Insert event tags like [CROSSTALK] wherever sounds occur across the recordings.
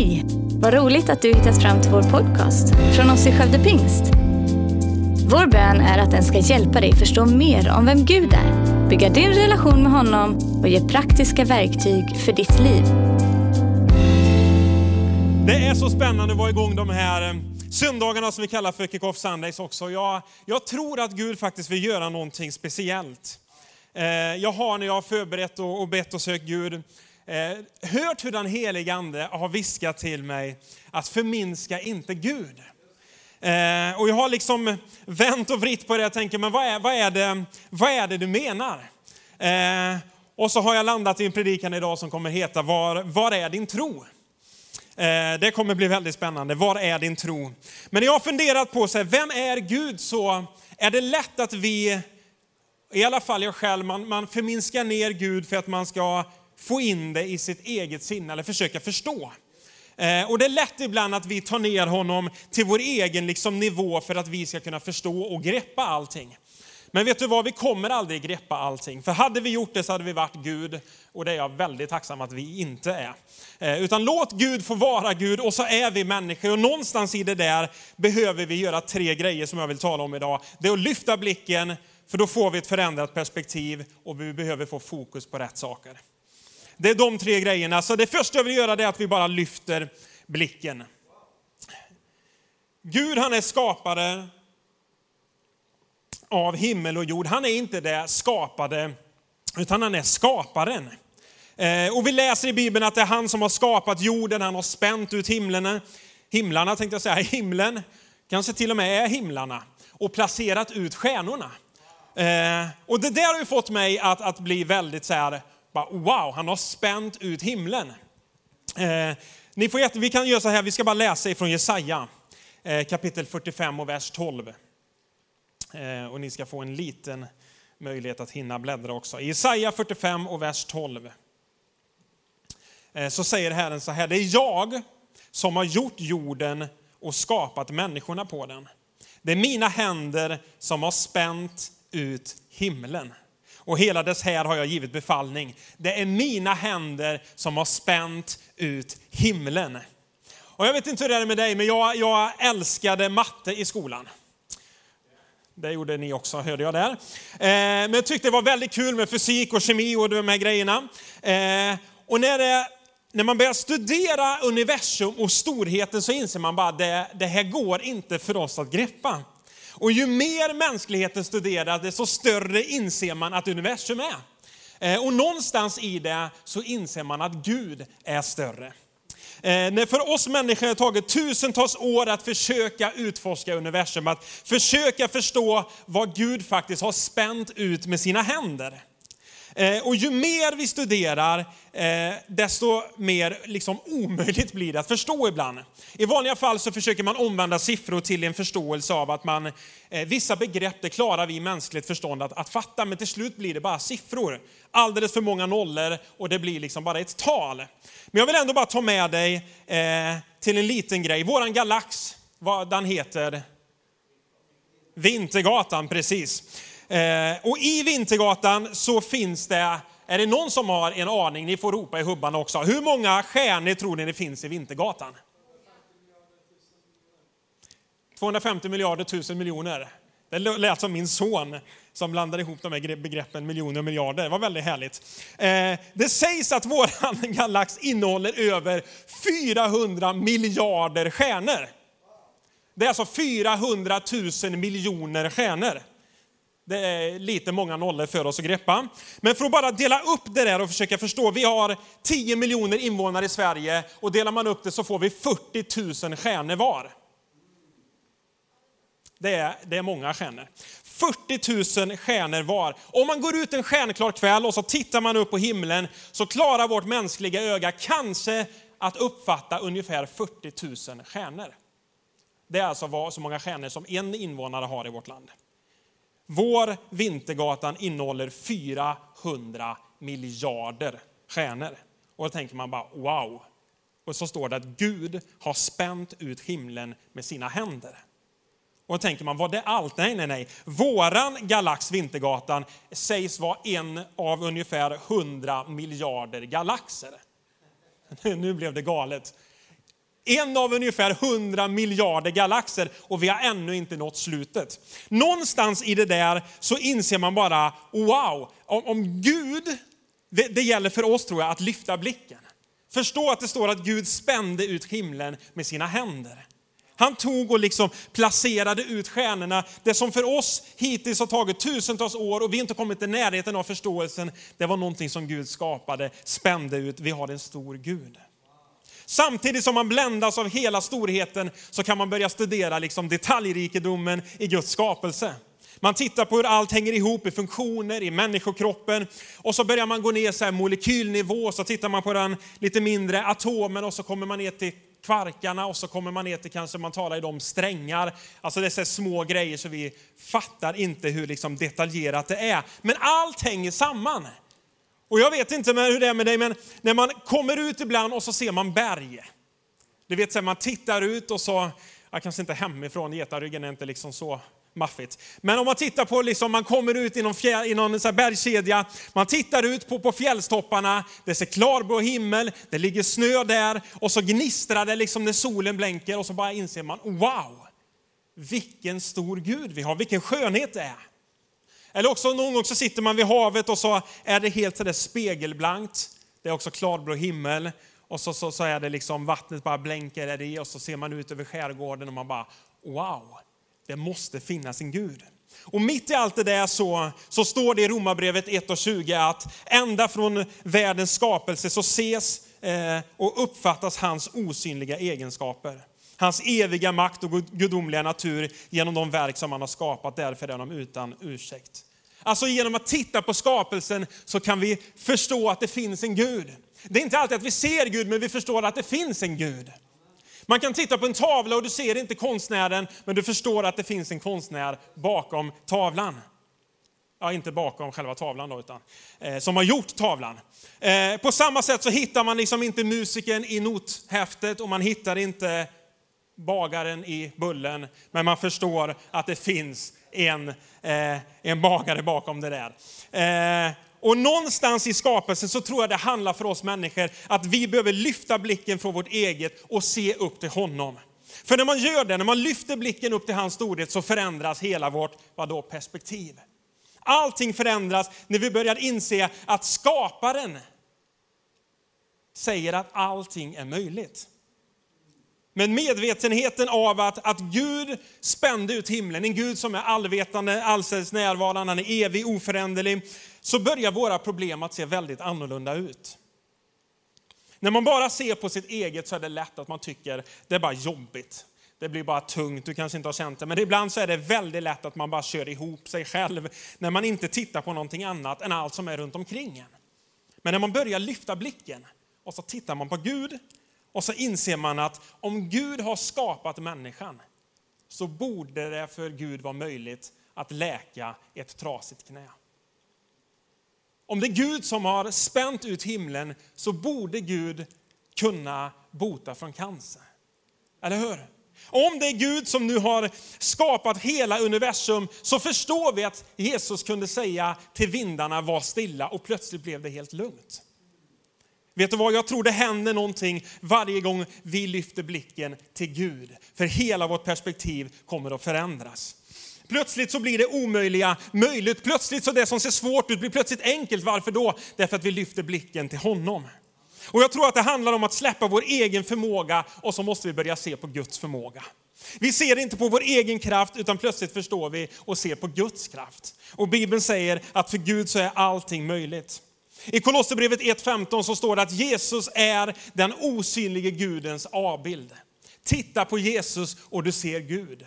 Hej! Vad roligt att du hittat fram till vår podcast från oss i Skövde Pingst. Vår bön är att den ska hjälpa dig förstå mer om vem Gud är, bygga din relation med honom och ge praktiska verktyg för ditt liv. Det är så spännande att vara igång de här eh, söndagarna som vi kallar för Kick-Off Sundays också. Jag, jag tror att Gud faktiskt vill göra någonting speciellt. Eh, jag har när jag har förberett och bett och sökt Gud, Eh, hört hur den helige Ande har viskat till mig att förminska inte Gud. Eh, Och jag har liksom vänt och vritt på det och tänker, men vad är, vad är, det, vad är det du menar? Eh, Och så har jag landat i en predikan idag som kommer heta, var, var är din tro? Eh, Det kommer bli väldigt spännande. Var är din tro? Men jag har funderat på, så här, vem är Gud? Så är det lätt att vi, i alla fall jag själv, man, man förminskar ner Gud för att man ska få in det i sitt eget sinne eller försöka förstå. Eh, och det är lätt ibland att vi tar ner honom till vår egen liksom, nivå för att vi ska kunna förstå och greppa allting. Men vet du vad, vi kommer aldrig greppa allting. För hade vi gjort det så hade vi varit Gud och det är jag väldigt tacksam att vi inte är. Eh, Utan låt Gud få vara Gud och så är vi människor och någonstans i det där behöver vi göra tre grejer som jag vill tala om idag. Det är att lyfta blicken, för då får vi ett förändrat perspektiv och vi behöver få fokus på rätt saker. Det är de tre grejerna. Så det första jag vill göra är att vi bara lyfter blicken. Gud han är skapare av himmel och jord. Han är inte det skapade, utan han är skaparen. Eh, och vi läser i Bibeln att det är han som har skapat jorden, han har spänt ut himlen, himlarna tänkte jag säga, [LAUGHS] himlen, kanske till och med är himlarna, och placerat ut stjärnorna. Eh, och det där har ju fått mig att, att bli väldigt så här, bara, wow, han har spänt ut himlen. Eh, ni får jätte, vi kan göra så här, vi ska bara läsa ifrån Jesaja eh, kapitel 45 och vers 12. Eh, och ni ska få en liten möjlighet att hinna bläddra också. I Jesaja 45 och vers 12 eh, så säger Herren så här, det är jag som har gjort jorden och skapat människorna på den. Det är mina händer som har spänt ut himlen. Och hela dess här har jag givit befallning. Det är mina händer som har spänt ut himlen. Och jag vet inte hur det är med dig, men jag, jag älskade matte i skolan. Det gjorde ni också, hörde jag där. Eh, men jag tyckte det var väldigt kul med fysik och kemi och de här grejerna. Eh, och när, det, när man börjar studera universum och storheten så inser man bara att det, det här går inte för oss att greppa. Och ju mer mänskligheten studerar, desto större inser man att universum är. Eh, och någonstans i det så inser man att Gud är större. Eh, när för oss människor har det tagit tusentals år att försöka utforska universum, att försöka förstå vad Gud faktiskt har spänt ut med sina händer. Eh, och ju mer vi studerar, eh, desto mer liksom omöjligt blir det att förstå ibland. I vanliga fall så försöker man omvandla siffror till en förståelse av att man, eh, vissa begrepp det klarar vi i mänskligt förstånd att, att fatta, men till slut blir det bara siffror. Alldeles för många nollor och det blir liksom bara ett tal. Men jag vill ändå bara ta med dig till en liten grej. Våran galax, vad den heter? Vintergatan, precis. Eh, och i Vintergatan så finns det, är det någon som har en aning, ni får ropa i hubban också. Hur många stjärnor tror ni det finns i Vintergatan? 250 miljarder tusen miljoner. Det lät som min son som blandade ihop de här begreppen miljoner och miljarder. Det var väldigt härligt. Eh, det sägs att vår [LAUGHS] galax innehåller över 400 miljarder stjärnor. Det är alltså 400 000 miljoner stjärnor. Det är lite många nollor för oss att greppa. Men för att bara dela upp det där och försöka förstå. Vi har 10 miljoner invånare i Sverige och delar man upp det så får vi 40 000 stjärnor var. Det är, det är många stjärnor. 40 000 stjärnor var. Om man går ut en stjärnklar kväll och så tittar man upp på himlen så klarar vårt mänskliga öga kanske att uppfatta ungefär 40 000 stjärnor. Det är alltså vad, så många stjärnor som en invånare har i vårt land. Vår Vintergatan innehåller 400 miljarder stjärnor. Och då tänker man bara wow. Och så står det att Gud har spänt ut himlen med sina händer. Och då tänker man, var det allt? Nej, nej, nej. Våran galax Vintergatan sägs vara en av ungefär 100 miljarder galaxer. [LAUGHS] Nu blev det galet. En av ungefär 100 miljarder galaxer och vi har ännu inte nått slutet. Någonstans i det där så inser man bara, wow, om, om Gud, det, det gäller för oss tror jag att lyfta blicken. Förstå att det står att Gud spände ut himlen med sina händer. Han tog och liksom placerade ut stjärnorna. Det som för oss hittills har tagit tusentals år och vi inte kommit i närheten av förståelsen, det var någonting som Gud skapade, spände ut. Vi har en stor Gud. Samtidigt som man bländas av hela storheten så kan man börja studera liksom detaljrikedomen i Guds skapelse. Man tittar på hur allt hänger ihop i funktioner, i människokroppen. Och så börjar man gå ner så här molekylnivå, så tittar man på den lite mindre atomen och så kommer man ner till kvarkarna och så kommer man ner till kanske man talar i de strängar. Alltså det är så små grejer så vi fattar inte hur liksom detaljerat det är. Men allt hänger samman. Och jag vet inte hur det är med dig, men när man kommer ut ibland och så ser man berg. Du vet, så man tittar ut och så, jag kanske inte hemifrån, getaryggen är inte liksom så maffigt. Men om man tittar på, liksom, man kommer ut i någon, fjär, i någon så bergskedja, man tittar ut på, på fjällstopparna, det ser klarblå himmel, det ligger snö där och så gnistrar det liksom när solen blänker och så bara inser man, wow, vilken stor Gud vi har, vilken skönhet det är. Eller också någon gång så sitter man vid havet och så är det helt sådär spegelblankt. Det är också klarblå himmel och så, så, så är det liksom vattnet bara blänker där i och så ser man ut över skärgården och man bara wow, det måste finnas en Gud. Och mitt i allt det där så, så står det i Romarbrevet 1 och 20 att ända från världens skapelse så ses eh, och uppfattas hans osynliga egenskaper. Hans eviga makt och gudomliga natur genom de verk som han har skapat, därför är de utan ursäkt. Alltså genom att titta på skapelsen så kan vi förstå att det finns en Gud. Det är inte alltid att vi ser Gud, men vi förstår att det finns en Gud. Man kan titta på en tavla och du ser inte konstnären, men du förstår att det finns en konstnär bakom tavlan. Ja, inte bakom själva tavlan då, utan eh, som har gjort tavlan. Eh, på samma sätt så hittar man liksom inte musikern i nothäftet och man hittar inte bagaren i bullen, men man förstår att det finns en, eh, en bagare bakom det där. Eh, och någonstans i skapelsen så tror jag det handlar för oss människor att vi behöver lyfta blicken från vårt eget och se upp till honom. För när man gör det, när man lyfter blicken upp till hans storhet så förändras hela vårt vadå, perspektiv. Allting förändras när vi börjar inse att skaparen säger att allting är möjligt. Men medvetenheten av att, att Gud spände ut himlen, en Gud som är allvetande, allsens närvarande, han är evig, oföränderlig, så börjar våra problem att se väldigt annorlunda ut. När man bara ser på sitt eget så är det lätt att man tycker det är bara jobbigt. Det blir bara tungt, du kanske inte har känt det, men ibland så är det väldigt lätt att man bara kör ihop sig själv när man inte tittar på någonting annat än allt som är runt omkring en. Men när man börjar lyfta blicken och så tittar man på Gud och så inser man att om Gud har skapat människan så borde det för Gud vara möjligt att läka ett trasigt knä. Om det är Gud som har spänt ut himlen så borde Gud kunna bota från cancer. Eller hur? Om det är Gud som nu har skapat hela universum så förstår vi att Jesus kunde säga till vindarna var stilla och plötsligt blev det helt lugnt. Vet du vad, jag tror det händer någonting varje gång vi lyfter blicken till Gud. För hela vårt perspektiv kommer att förändras. Plötsligt så blir det omöjliga möjligt. Plötsligt så det som ser svårt ut blir plötsligt enkelt. Varför då? Därför att vi lyfter blicken till honom. Och jag tror att det handlar om att släppa vår egen förmåga och så måste vi börja se på Guds förmåga. Vi ser inte på vår egen kraft utan plötsligt förstår vi och ser på Guds kraft. Och Bibeln säger att för Gud så är allting möjligt. I Kolosserbrevet 1.15 så står det att Jesus är den osynlige Gudens avbild. Titta på Jesus och du ser Gud.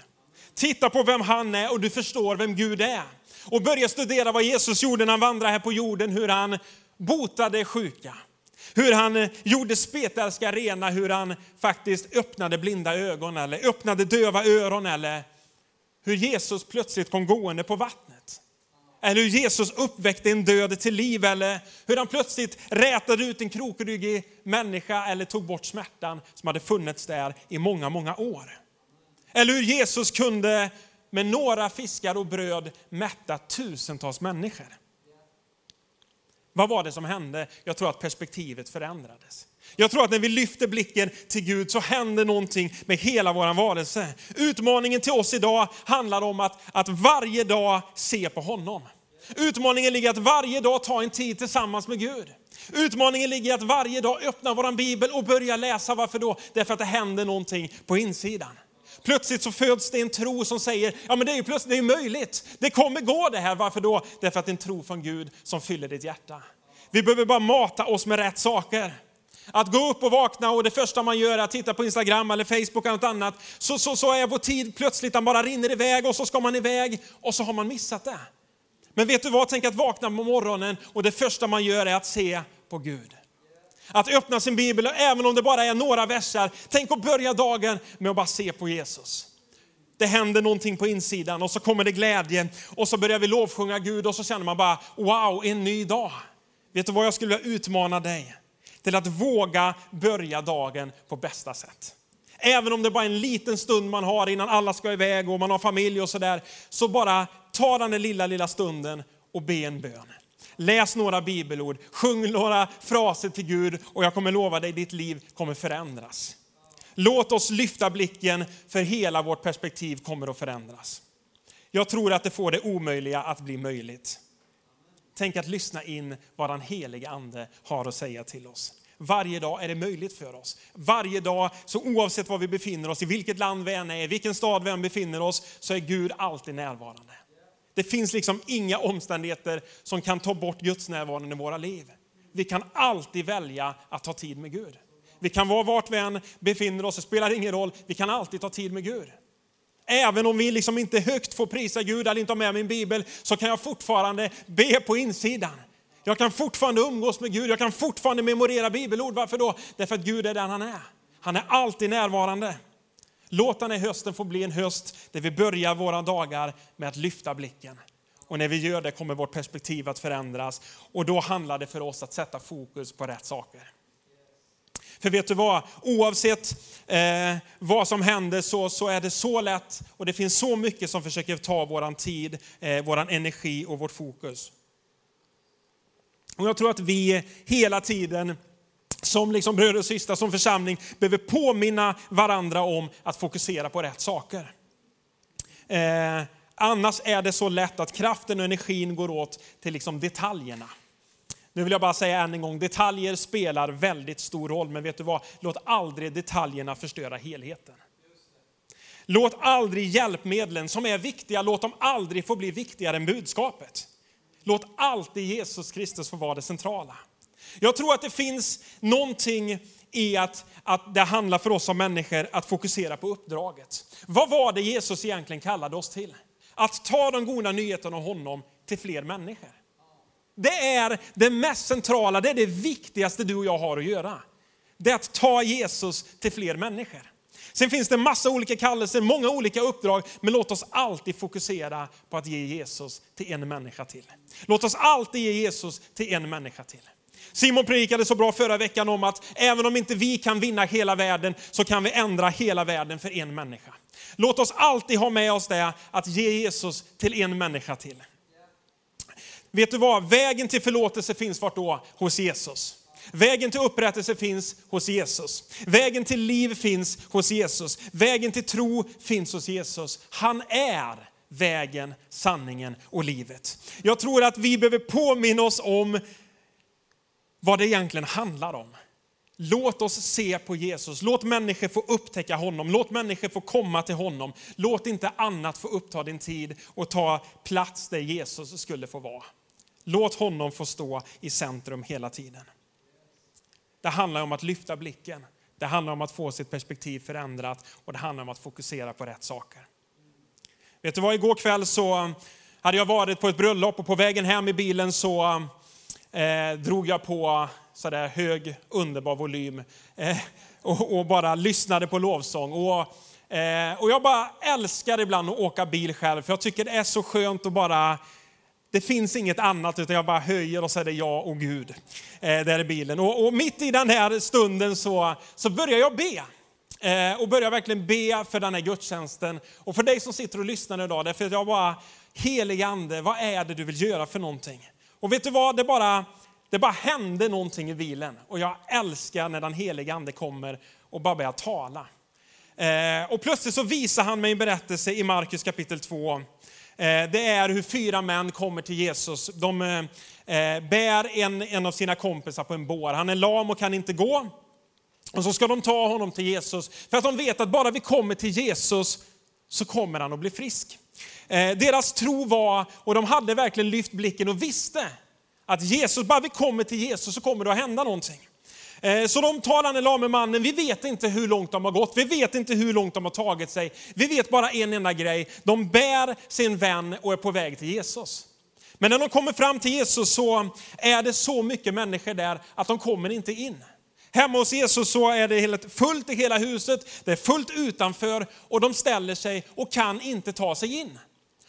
Titta på vem han är och du förstår vem Gud är. Och börja studera vad Jesus gjorde när han vandrade här på jorden, hur han botade sjuka. Hur han gjorde spetälska rena, hur han faktiskt öppnade blinda ögon eller öppnade döva öron eller hur Jesus plötsligt kom gående på vattnet. Eller hur Jesus uppväckte en död till liv eller hur han plötsligt rätade ut en krokryggig människa eller tog bort smärtan som hade funnits där i många, många år. Eller hur Jesus kunde med några fiskar och bröd mätta tusentals människor. Vad var det som hände? Jag tror att perspektivet förändrades. Jag tror att när vi lyfter blicken till Gud så händer någonting med hela vår varelse. Utmaningen till oss idag handlar om att, att varje dag se på honom. Utmaningen ligger att varje dag ta en tid tillsammans med Gud. Utmaningen ligger i att varje dag öppna vår bibel och börja läsa. Varför då? Därför att det händer någonting på insidan. Plötsligt så föds det en tro som säger, ja men det är ju plötsligt, det är möjligt. Det kommer gå det här. Varför då? Därför att det är en tro från Gud som fyller ditt hjärta. Vi behöver bara mata oss med rätt saker. Att gå upp och vakna och det första man gör är att titta på Instagram eller Facebook eller något annat. Så, så, så är vår tid plötsligt, den bara rinner iväg och så ska man iväg och så har man missat det. Men vet du vad, tänk att vakna på morgonen och det första man gör är att se på Gud. Att öppna sin bibel, även om det bara är några verser. Tänk att börja dagen med att bara se på Jesus. Det händer någonting på insidan och så kommer det glädje och så börjar vi lovsjunga Gud och så känner man bara, wow, en ny dag. Vet du vad jag skulle vilja utmana dig? Till att våga börja dagen på bästa sätt. Även om det bara är en liten stund man har innan alla ska iväg och man har familj och sådär. Så bara ta den där lilla, lilla stunden och be en bön. Läs några bibelord, sjung några fraser till Gud och jag kommer lova dig, ditt liv kommer förändras. Låt oss lyfta blicken för hela vårt perspektiv kommer att förändras. Jag tror att det får det omöjliga att bli möjligt. Tänk att lyssna in vad den helige Ande har att säga till oss. Varje dag är det möjligt för oss. Varje dag, så oavsett var vi befinner oss, i vilket land vi än är, i vilken stad vi än befinner oss, så är Gud alltid närvarande. Det finns liksom inga omständigheter som kan ta bort Guds närvaro i våra liv. Vi kan alltid välja att ta tid med Gud. Vi kan vara vart vi än befinner oss, det spelar ingen roll. Vi kan alltid ta tid med Gud. Även om vi liksom inte högt får prisa Gud eller inte har med min bibel, så kan jag fortfarande be på insidan. Jag kan fortfarande umgås med Gud, jag kan fortfarande memorera bibelord. Varför då? Därför att Gud är den han är. Han är alltid närvarande. Låt den här hösten få bli en höst där vi börjar våra dagar med att lyfta blicken. Och när vi gör det kommer vårt perspektiv att förändras. Och då handlar det för oss att sätta fokus på rätt saker. För vet du vad, oavsett eh, vad som händer så, så är det så lätt och det finns så mycket som försöker ta våran tid, eh, våran energi och vårt fokus. Och jag tror att vi hela tiden som liksom bröder och systrar, som församling, behöver påminna varandra om att fokusera på rätt saker. Eh, annars är det så lätt att kraften och energin går åt till liksom detaljerna. Nu vill jag bara säga än en gång, detaljer spelar väldigt stor roll, men vet du vad? Låt aldrig detaljerna förstöra helheten. Låt aldrig hjälpmedlen som är viktiga, låt dem aldrig få bli viktigare än budskapet. Låt alltid Jesus Kristus få vara det centrala. Jag tror att det finns någonting i att, att det handlar för oss som människor att fokusera på uppdraget. Vad var det Jesus egentligen kallade oss till? Att ta de goda nyheterna om honom till fler människor. Det är det mest centrala, det är det viktigaste du och jag har att göra. Det är att ta Jesus till fler människor. Sen finns det massa olika kallelser, många olika uppdrag, men låt oss alltid fokusera på att ge Jesus till en människa till. Låt oss alltid ge Jesus till en människa till. Simon predikade så bra förra veckan om att även om inte vi kan vinna hela världen så kan vi ändra hela världen för en människa. Låt oss alltid ha med oss det att ge Jesus till en människa till. Vet du vad? Vägen till förlåtelse finns vart då? Hos Jesus. Vägen till upprättelse finns hos Jesus. Vägen till liv finns hos Jesus. Vägen till tro finns hos Jesus. Han är vägen, sanningen och livet. Jag tror att vi behöver påminna oss om vad det egentligen handlar om. Låt oss se på Jesus. Låt människor få upptäcka honom. Låt människor få komma till honom. Låt inte annat få uppta din tid och ta plats där Jesus skulle få vara. Låt honom få stå i centrum hela tiden. Det handlar om att lyfta blicken. Det handlar om att få sitt perspektiv förändrat och det handlar om att fokusera på rätt saker. Vet du vad, igår kväll så hade jag varit på ett bröllop och på vägen hem i bilen så eh, drog jag på sådär hög, underbar volym eh, och, och, bara lyssnade på lovsång. Och, eh, och jag bara älskar ibland att åka bil själv, för jag tycker det är så skönt att bara det finns inget annat utan jag bara höjer och säger ja och Gud eh, där i bilen. Och, och, mitt i den här stunden så, så börjar jag be. Eh, och börjar verkligen be för den här gudstjänsten. Och för dig som sitter och lyssnar idag, därför att jag bara, helige ande, vad är det du vill göra för någonting? Och vet du vad, det bara, Det bara hände någonting i bilen och jag älskar när den heliga ande kommer och bara börjar tala. Eh, och plötsligt så visar han mig en berättelse i Markus kapitel 2. Eh, det är hur fyra män kommer till Jesus. De eh, eh bär en, en av sina kompisar på en bår. Han är lam och kan inte gå. Och så ska de ta honom till Jesus för att de vet att bara vi kommer till Jesus så kommer han att bli frisk. Eh, deras tro var, och de hade verkligen lyft blicken och visste att Jesus, bara vi kommer till Jesus så kommer det att hända någonting. Eh, så de tar den lame mannen, vi vet inte hur långt de har gått, vi vet inte hur långt de har tagit sig. Vi vet bara en enda grej, de bär sin vän och är på väg till Jesus. Men när de kommer fram till Jesus så är det så mycket människor där att de kommer inte in. Hemma hos Jesus så är det helt fullt i hela huset, det är fullt utanför och de ställer sig och kan inte ta sig in.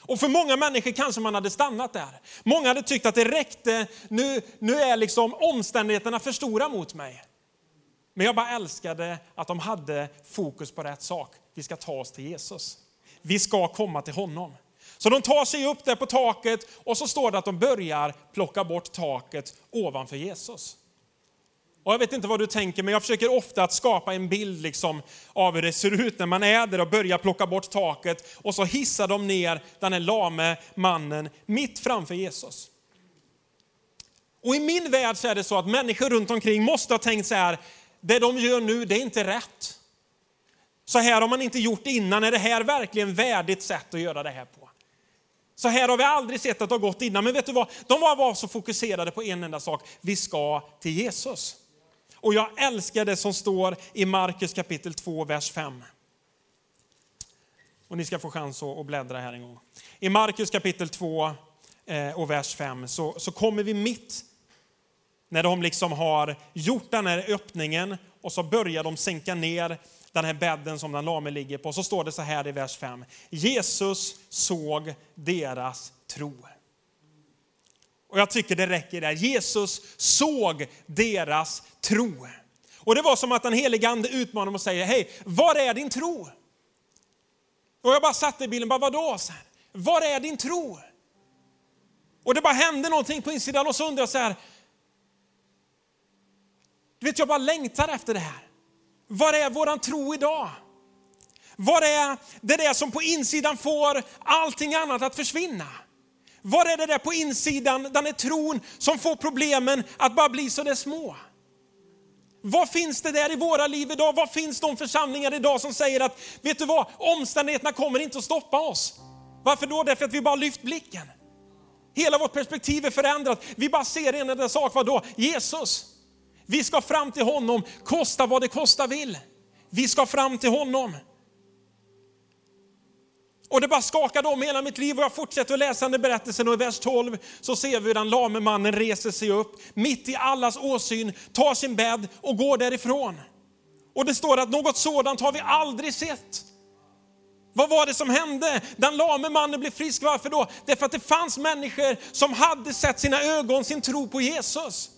Och för många människor kanske man hade stannat där. Många hade tyckt att det räckte, nu, nu är liksom omständigheterna för stora mot mig. Men jag bara älskade att de hade fokus på rätt sak. Vi ska ta oss till Jesus. Vi ska komma till honom. Så de tar sig upp där på taket och så står det att de börjar plocka bort taket ovanför Jesus. Och jag vet inte vad du tänker, men jag försöker ofta att skapa en bild liksom av hur det ser ut när man är där och börjar plocka bort taket och så hissar de ner den här lame mannen mitt framför Jesus. Och i min värld så är det så att människor runt omkring måste ha tänkt så här, det de gör nu det är inte rätt. Så här har man inte gjort innan, är det här verkligen värdigt sätt att göra det här på? Så här har vi aldrig sett att det har gått innan, men vet du vad? De var, var så fokuserade på en enda sak, vi ska till Jesus. Och jag älskar det som står i Markus kapitel 2, vers 5. Och ni ska få chans att bläddra här en gång. I Markus kapitel 2 eh, och vers 5 så, så kommer vi mitt när de liksom har gjort den här öppningen och så börjar de sänka ner den här bädden som den lame ligger på. Så står det så här i vers 5. Jesus såg deras tro. Och jag tycker det räcker där. Jesus såg deras tro. Och det var som att den helige ande utmanade dem och säger, hej, var är din tro? Och jag bara satte i bilen, bara vadå? Så här, var är din tro? Och det bara hände någonting på insidan och så undrar jag så här, du vet jag bara längtar efter det här. Var är våran tro idag? Var är det där som på insidan får allting annat att försvinna? Var är det där på insidan, den är tron som får problemen att bara bli så där små? Vad finns det där i våra liv idag? Vad finns de församlingar idag som säger att, vet du vad, omständigheterna kommer inte att stoppa oss. Varför då? Därför att vi bara lyft blicken. Hela vårt perspektiv är förändrat. Vi bara ser en enda sak, vad då? Jesus. Vi ska fram till honom, kosta vad det kosta vill. Vi ska fram till honom. Och det bara skakade om hela mitt liv och jag fortsätter att läsa den berättelsen och i vers 12 så ser vi hur den lame mannen reser sig upp mitt i allas åsyn, tar sin bädd och går därifrån. Och det står att något sådant har vi aldrig sett. Vad var det som hände? Den lame mannen blev frisk. Varför då? Därför att det fanns människor som hade sett sina ögon, sin tro på Jesus.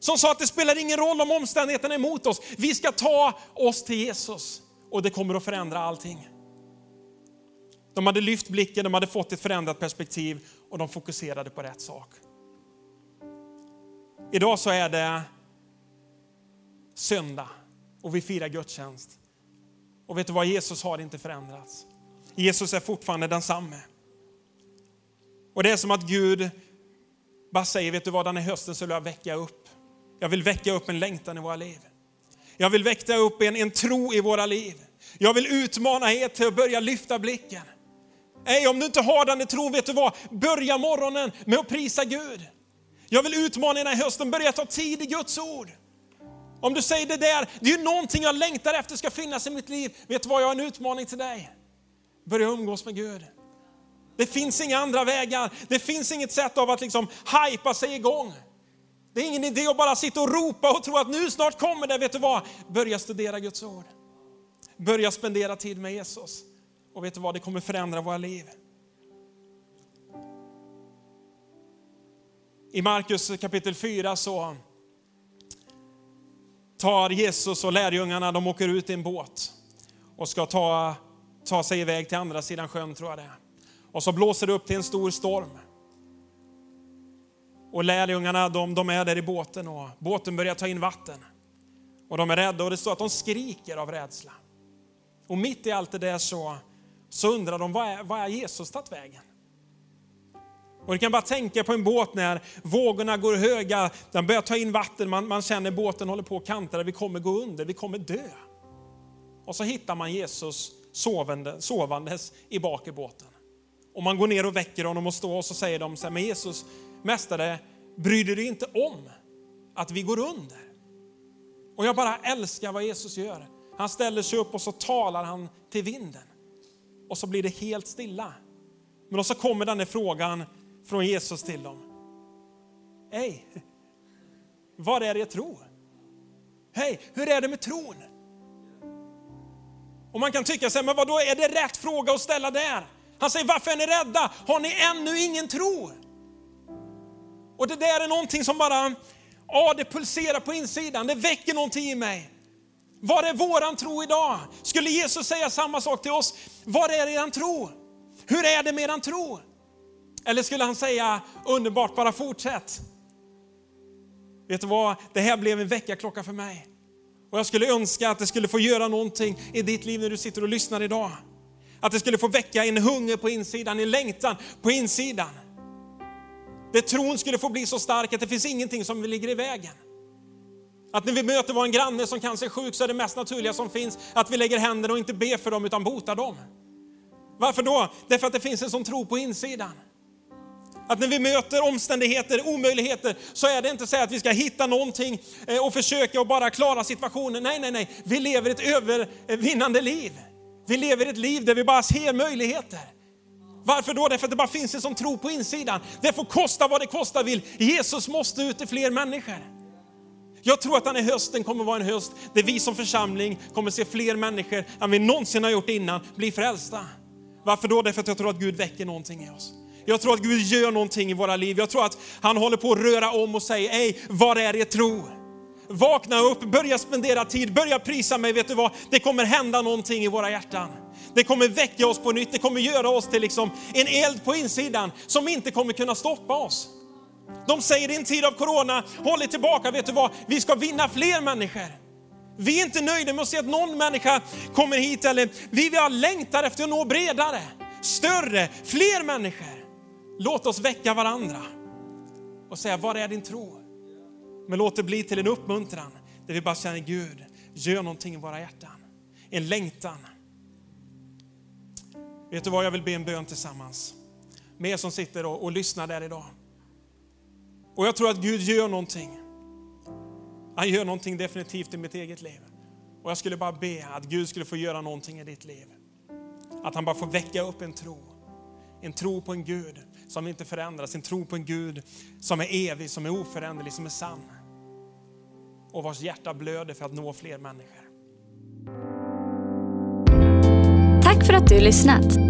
Som sa att det spelar ingen roll om omständigheterna är emot oss. Vi ska ta oss till Jesus och det kommer att förändra allting. De hade lyft blicken, de hade fått ett förändrat perspektiv och de fokuserade på rätt sak. Idag så är det söndag och vi firar gudstjänst. Och vet du vad, Jesus har inte förändrats. Jesus är fortfarande densamme. Och det är som att Gud bara säger, vet du vad, den här hösten så vill jag väcka upp. Jag vill väcka upp en längtan i våra liv. Jag vill väcka upp en, en tro i våra liv. Jag vill utmana er till att börja lyfta blicken. Nej, om du inte har den tron, vet du vad? Börja morgonen med att prisa Gud. Jag vill utmana dig den här hösten, börja ta tid i Guds ord. Om du säger det där, det är ju någonting jag längtar efter ska finnas i mitt liv. Vet du vad, jag har en utmaning till dig. Börja umgås med Gud. Det finns inga andra vägar. Det finns inget sätt av att liksom hypa sig igång. Det är ingen idé att bara sitta och ropa och tro att nu snart kommer det. Vet du vad? Börja studera Guds ord. Börja spendera tid med Jesus. Och vet du vad, det kommer förändra våra liv. I Markus kapitel 4 så tar Jesus och lärjungarna, de åker ut i en båt och ska ta, ta sig iväg till andra sidan sjön tror jag det är. Och så blåser det upp till en stor storm. Och lärjungarna de, de är där i båten och båten börjar ta in vatten. Och de är rädda och det står att de skriker av rädsla. Och mitt i allt det där så, så undrar de, vad är, vad är Jesus tagit vägen? Och du kan bara tänka på en båt när vågorna går höga, den börjar ta in vatten, man, man känner båten håller på att kantra, vi kommer gå under, vi kommer dö. Och så hittar man Jesus sovande, sovandes i bak i båten. Och man går ner och väcker honom och står och så säger de så här, men Jesus, mästare, bryr du dig inte om att vi går under? Och jag bara älskar vad Jesus gör. Han ställer sig upp och så talar han till vinden. Och så blir det helt stilla. Men så kommer den där frågan från Jesus till dem. Hej, var är er tro? Hej, hur är det med tron? Och man kan tycka sig, men vadå då är det rätt fråga att ställa där? Han säger, varför är ni rädda? Har ni ännu ingen tro? Och det där är någonting som bara, ja det pulserar på insidan, det väcker någonting i mig. Var är våran tro idag? Skulle Jesus säga samma sak till oss? Var är eran tro? Hur är det med eran tro? Eller skulle han säga, underbart, bara fortsätt. Vet du vad, det här blev en väckarklocka för mig. Och jag skulle önska att det skulle få göra någonting i ditt liv när du sitter och lyssnar idag. Att det skulle få väcka en hunger på insidan, en längtan på insidan. Där tron skulle få bli så stark att det finns ingenting som ligger i vägen. Att när vi möter vår granne som kanske är sjuk så är det mest naturliga som finns att vi lägger händerna och inte ber för dem utan botar dem. Varför då? Därför att det finns en sån tro på insidan. Att när vi möter omständigheter, omöjligheter, så är det inte så att vi ska hitta någonting eh, och försöka och bara klara situationen. Nej, nej, nej. Vi lever ett övervinnande liv. Vi lever ett liv där vi bara ser möjligheter. Varför då? Därför att det bara finns en sån tro på insidan. Det får kosta vad det kosta vill. Jesus måste ut till fler människor. Jag tror att den här hösten kommer vara en höst där vi som församling kommer se fler människor än vi någonsin har gjort innan bli frälsta. Varför då? Därför att jag tror att Gud väcker någonting i oss. Jag tror att Gud gör någonting i våra liv. Jag tror att han håller på att röra om och säger, hej, var är er tro? Vakna upp, börja spendera tid, börja prisa mig. Vet du vad? Det kommer hända någonting i våra hjärtan. Det kommer väcka oss på nytt, det kommer göra oss till liksom en eld på insidan som inte kommer kunna stoppa oss. De säger i en tid av corona, håll er tillbaka, vet du vad? Vi ska vinna fler människor. Vi är inte nöjda med att se att någon människa kommer hit, eller vi vill längtar efter att nå bredare, större, fler människor. Låt oss väcka varandra och säga, var är din tro? Men låt det bli till en uppmuntran där vi bara känner Gud, gör någonting i våra hjärtan. En längtan. Vet du vad, jag vill be en bön tillsammans med er som sitter och, och lyssnar där idag. Och jag tror att Gud gör någonting. Han gör någonting definitivt i mitt eget liv. Och jag skulle bara be att Gud skulle få göra någonting i ditt liv. Att han bara får väcka upp en tro. En tro på en Gud som inte förändras. En tro på en Gud som är evig, som är oföränderlig, som är sann. Och vars hjärta blöder för att nå fler människor. Tack för att du lyssnat.